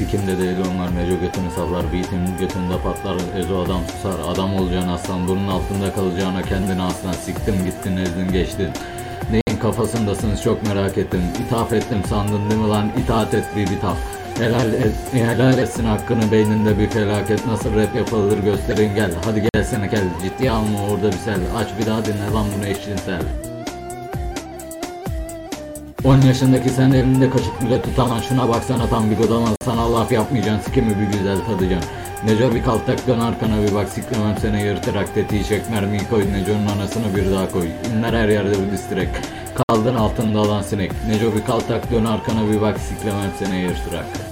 Sikimde değil onlar Neco götünü sallar Beatim götünde patlar Ezo adam susar Adam olacaksın aslan Bunun altında kalacağına kendini aslan Siktim gittin ezdin geçtin. Neyin kafasındasınız çok merak ettim. İthaf ettim sandın değil mi lan? İtaat et bir bitaf. Helal, et, helal etsin hakkını beyninde bir felaket. Nasıl rap yapılır gösterin gel. Hadi gelsene gel. Ciddiye alma orada bir sel. Aç bir daha dinle lan bunu eşcinsel 10 yaşındaki sen elinde kaşık bile tutamaz Şuna baksana tam bir godaman Sana laf yapmayacaksın sikimi bir güzel tadacaksın. Neco bir kaltak dön arkana bir bak Siklemem seni yırtarak tetiği çek Mermiyi koy Neco'nun anasını bir daha koy. İnler her yerde bir distirek Kaldın altında alan sinek. Neco bir kaltak dön arkana bir bak Siklemem seni yırtarak